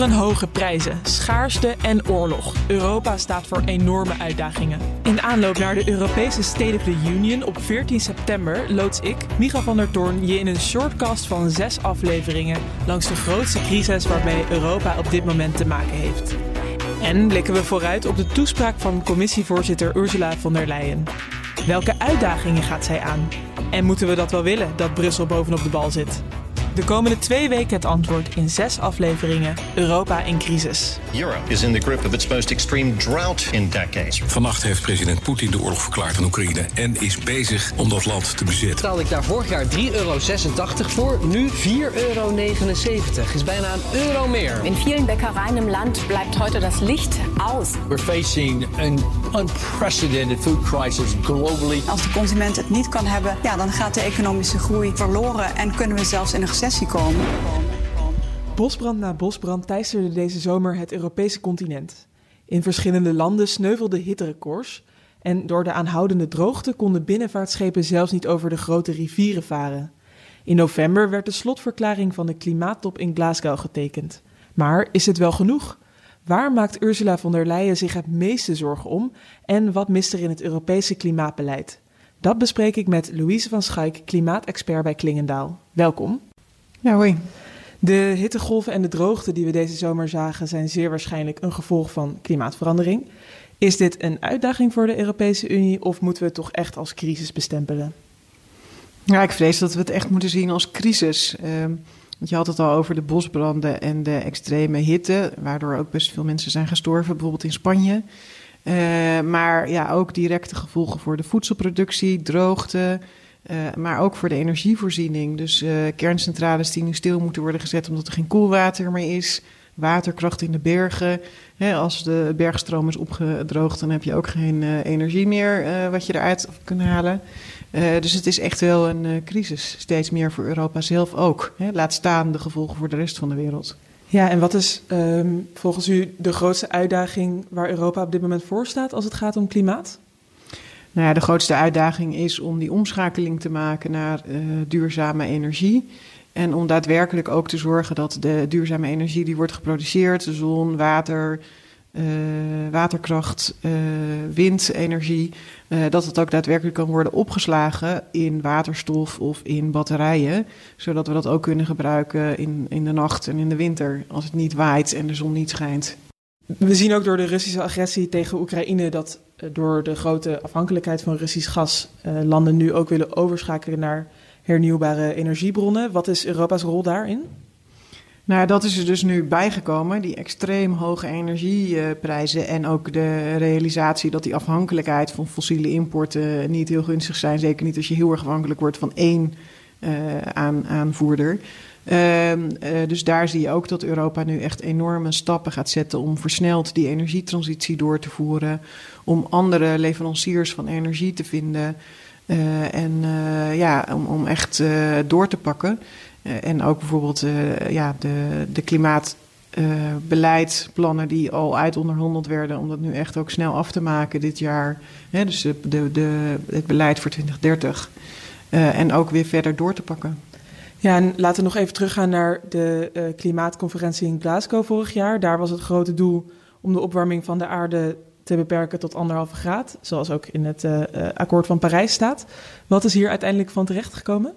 Torenhoge prijzen, schaarste en oorlog. Europa staat voor enorme uitdagingen. In aanloop naar de Europese State of the Union op 14 september loods ik, Micha van der Toorn, je in een shortcast van zes afleveringen langs de grootste crisis waarmee Europa op dit moment te maken heeft. En blikken we vooruit op de toespraak van commissievoorzitter Ursula von der Leyen. Welke uitdagingen gaat zij aan? En moeten we dat wel willen, dat Brussel bovenop de bal zit? De komende twee weken het antwoord in zes afleveringen Europa in crisis. Europe is in the grip of its most extreme drought in decades. Vannacht heeft president Poetin de oorlog verklaard aan Oekraïne en is bezig om dat land te bezetten. Betaalde ik daar vorig jaar 3,86 euro voor, nu 4,79 euro. Is bijna een euro meer. In vielen Bäckereien im Land bleibt heute das Licht aus. We're facing an unprecedented food crisis globally. Als de consument het niet kan hebben, ja, dan gaat de economische groei verloren en kunnen we zelfs in een recessie Bosbrand na bosbrand teisterde deze zomer het Europese continent. In verschillende landen sneuvelden hitterecords en door de aanhoudende droogte konden binnenvaartschepen zelfs niet over de grote rivieren varen. In november werd de slotverklaring van de klimaattop in Glasgow getekend. Maar is het wel genoeg? Waar maakt Ursula von der Leyen zich het meeste zorgen om en wat mist er in het Europese klimaatbeleid? Dat bespreek ik met Louise van Schaik, klimaatexpert bij Klingendaal. Welkom. Ja, hoi. De hittegolven en de droogte die we deze zomer zagen zijn zeer waarschijnlijk een gevolg van klimaatverandering. Is dit een uitdaging voor de Europese Unie of moeten we het toch echt als crisis bestempelen? Ja, ik vrees dat we het echt moeten zien als crisis. Uh, want je had het al over de bosbranden en de extreme hitte, waardoor ook best veel mensen zijn gestorven, bijvoorbeeld in Spanje. Uh, maar ja, ook directe gevolgen voor de voedselproductie, droogte, uh, maar ook voor de energievoorziening. Dus uh, kerncentrales die nu stil moeten worden gezet omdat er geen koelwater meer is. Waterkracht in de bergen. Hè, als de bergstroom is opgedroogd, dan heb je ook geen uh, energie meer wat je eruit kunt halen. dus het is echt wel een crisis. Steeds meer voor Europa zelf ook. Hè. Laat staan de gevolgen voor de rest van de wereld. Ja, en wat is um, volgens u de grootste uitdaging waar Europa op dit moment voor staat als het gaat om klimaat? Nou ja, de grootste uitdaging is om die omschakeling te maken naar uh, duurzame energie. En om daadwerkelijk ook te zorgen dat de duurzame energie die wordt geproduceerd, zon, water, uh, waterkracht, uh, windenergie, dat het ook daadwerkelijk kan worden opgeslagen in waterstof of in batterijen. Zodat we dat ook kunnen gebruiken in, in de nacht en in de winter als het niet waait en de zon niet schijnt. We zien ook door de Russische agressie tegen Oekraïne dat door de grote afhankelijkheid van Russisch gas uh, landen nu ook willen overschakelen naar hernieuwbare energiebronnen. Wat is Europa's rol daarin? Nou, dat is er dus nu bijgekomen, die extreem hoge energieprijzen en ook de realisatie dat die afhankelijkheid van fossiele importen niet heel gunstig zijn. Zeker niet als je heel erg afhankelijk wordt van één uh, aan, aanvoerder. Uh, uh, dus daar zie je ook dat Europa nu echt enorme stappen gaat zetten om versneld die energietransitie door te voeren. Om andere leveranciers van energie te vinden. Uh, en ja, om, om echt door te pakken. en ook bijvoorbeeld ja, de, de klimaatbeleidsplannen die al uitonderhandeld werden, om dat nu echt ook snel af te maken dit jaar. Hè, dus de, de, de, het beleid voor 2030. en ook weer verder door te pakken. Ja, en laten we nog even teruggaan naar de uh, klimaatconferentie in Glasgow vorig jaar. Daar was het grote doel om de opwarming van de aarde te beperken tot anderhalve graad, zoals ook in het uh, akkoord van Parijs staat. Wat is hier uiteindelijk van terechtgekomen?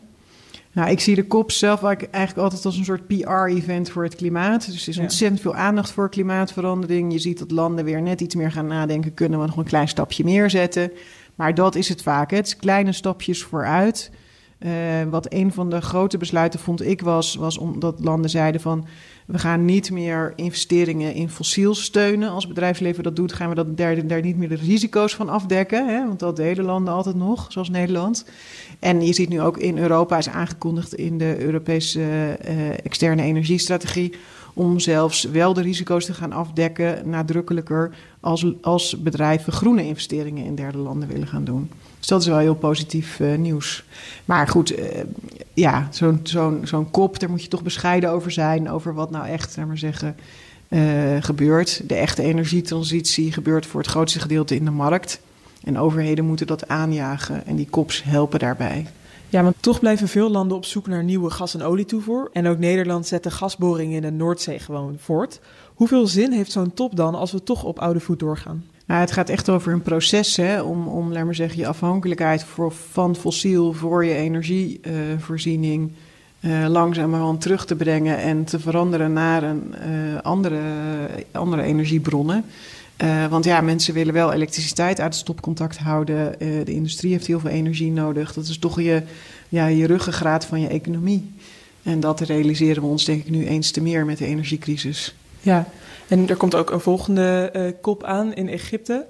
Nou, ik zie de COP zelf eigenlijk altijd als een soort PR-event voor het klimaat. Dus er is ontzettend veel aandacht voor klimaatverandering. Je ziet dat landen weer net iets meer gaan nadenken. Kunnen we nog een klein stapje meer zetten? Maar dat is het vaak. Hè? Het is kleine stapjes vooruit. Uh, wat een van de grote besluiten vond ik was, was omdat landen zeiden van we gaan niet meer investeringen in fossiel steunen. Als bedrijfsleven dat doet, gaan we dat, daar, daar niet meer de risico's van afdekken. Hè? Want dat delen landen altijd nog, zoals Nederland. En je ziet nu ook in Europa is aangekondigd in de Europese uh, externe energiestrategie om zelfs wel de risico's te gaan afdekken, nadrukkelijker, als, als bedrijven groene investeringen in derde landen willen gaan doen. Dus dat is wel heel positief uh, nieuws. Maar goed, uh, ja, zo'n zo'n zo'n kop, daar moet je toch bescheiden over zijn, over wat nou echt, zeg maar zeggen, uh, gebeurt. De echte energietransitie gebeurt voor het grootste gedeelte in de markt. En overheden moeten dat aanjagen en die kops helpen daarbij. Ja, want toch blijven veel landen op zoek naar nieuwe gas- en olietoevoer. En ook Nederland zet de gasboringen in de Noordzee gewoon voort. Hoeveel zin heeft zo'n top dan als we toch op oude voet doorgaan? Nou, het gaat echt over een proces hè, om, om, laat maar zeggen, je afhankelijkheid voor, van fossiel voor je energievoorziening uh, langzamerhand terug te brengen en te veranderen naar een, uh, andere, andere energiebronnen. Uh, want ja, mensen willen wel elektriciteit uit het stopcontact houden. Uh, de industrie heeft heel veel energie nodig. Dat is toch je, ja, je ruggengraat van je economie. En dat realiseren we ons denk ik nu eens te meer met de energiecrisis. Ja, en er komt ook een volgende uh, kop aan in Egypte.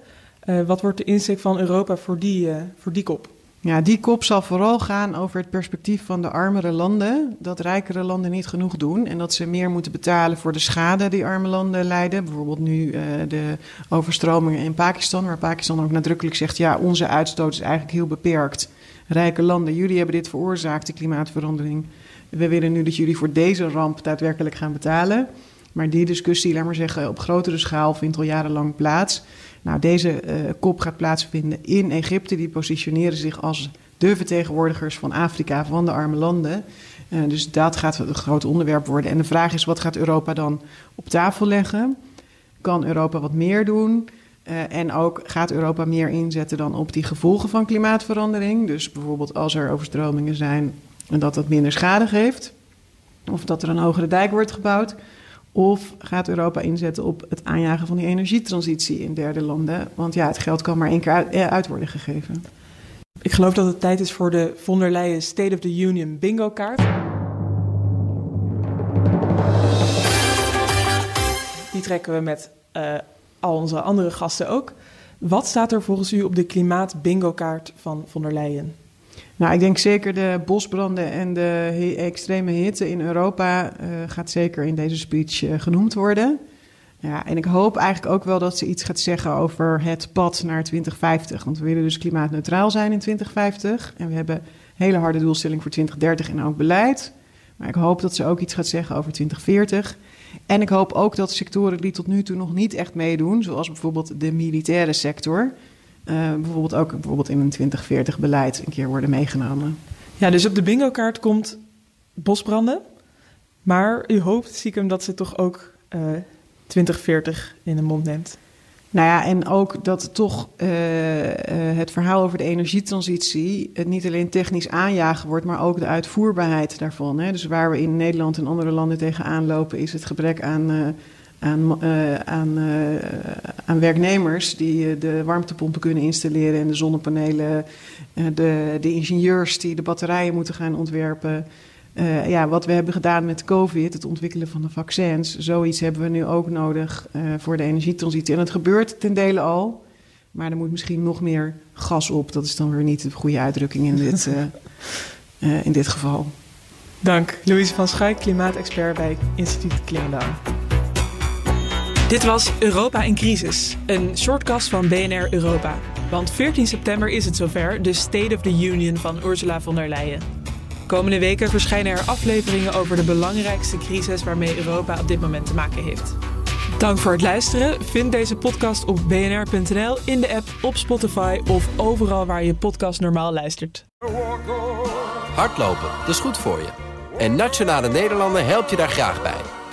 wat wordt de insteek van Europa voor die, voor die kop? Ja, die kop zal vooral gaan over het perspectief van de armere landen. Dat rijkere landen niet genoeg doen en dat ze meer moeten betalen voor de schade die arme landen lijden. Bijvoorbeeld nu uh, de overstromingen in Pakistan, waar Pakistan ook nadrukkelijk zegt: ja, onze uitstoot is eigenlijk heel beperkt. Rijke landen, jullie hebben dit veroorzaakt, de klimaatverandering. We willen nu dat jullie voor deze ramp daadwerkelijk gaan betalen. Maar die discussie, laat maar zeggen, op grotere schaal vindt al jarenlang plaats. Nou, deze uh, kop gaat plaatsvinden in Egypte. Die positioneren zich als de vertegenwoordigers van Afrika, van de arme landen. Uh, dus dat gaat een groot onderwerp worden. En de vraag is, wat gaat Europa dan op tafel leggen? Kan Europa wat meer doen? Uh, en ook gaat Europa meer inzetten dan op die gevolgen van klimaatverandering? Dus bijvoorbeeld als er overstromingen zijn en dat dat minder schade geeft. Of dat er een hogere dijk wordt gebouwd. Of gaat Europa inzetten op het aanjagen van die energietransitie in derde landen? Want ja, het geld kan maar één keer uit, uit, worden gegeven. Ik geloof dat het tijd is voor de von der Leyen State of the Union bingo kaart. Die trekken we met uh, al onze andere gasten ook. Wat staat er volgens u op de klimaat bingo kaart van von der Leyen? Nou, ik denk zeker de bosbranden en de extreme hitte in Europa uh, gaat zeker in deze speech uh, genoemd worden. Ja, en ik hoop eigenlijk ook wel dat ze iets gaat zeggen over het pad naar 2050. Want we willen dus klimaatneutraal zijn in 2050. En we hebben hele harde doelstelling voor 2030 en ook beleid. Maar ik hoop dat ze ook iets gaat zeggen over 2040. En ik hoop ook dat sectoren die tot nu toe nog niet echt meedoen, zoals bijvoorbeeld de militaire sector, bijvoorbeeld ook bijvoorbeeld in een 2040-beleid een keer worden meegenomen. Ja, dus op de bingo-kaart komt bosbranden. Maar u hoopt, stiekem, dat ze toch ook uh, 2040 in de mond neemt. Nou ja, en ook dat toch uh, het verhaal over de energietransitie het niet alleen technisch aanjagen wordt, maar ook de uitvoerbaarheid daarvan. Hè. Dus waar we in Nederland en andere landen tegenaan lopen, is het gebrek aan aan, uh, aan, uh, aan, werknemers die de warmtepompen kunnen installeren en de zonnepanelen, de, de, ingenieurs die de batterijen moeten gaan ontwerpen. ja, wat we hebben gedaan met COVID, het ontwikkelen van de vaccins, zoiets hebben we nu ook nodig voor de energietransitie. En het gebeurt ten dele al, maar er moet misschien nog meer gas op. Dat is dan weer niet de goede uitdrukking in dit, in dit geval. Dank, Louise van Schaik, klimaatexpert bij Instituut Klingendaal. Dit was Europa in crisis, een shortcast van BNR Europa. Want 14 september is het zover, de State of the Union van Ursula von der Leyen. Komende weken verschijnen er afleveringen over de belangrijkste crisis waarmee Europa op dit moment te maken heeft. Dank voor het luisteren. Vind deze podcast op bnr.nl, in de app, op Spotify of overal waar je podcast normaal luistert. Hardlopen, dat is goed voor je. En Nationale Nederlanden helpt je daar graag bij.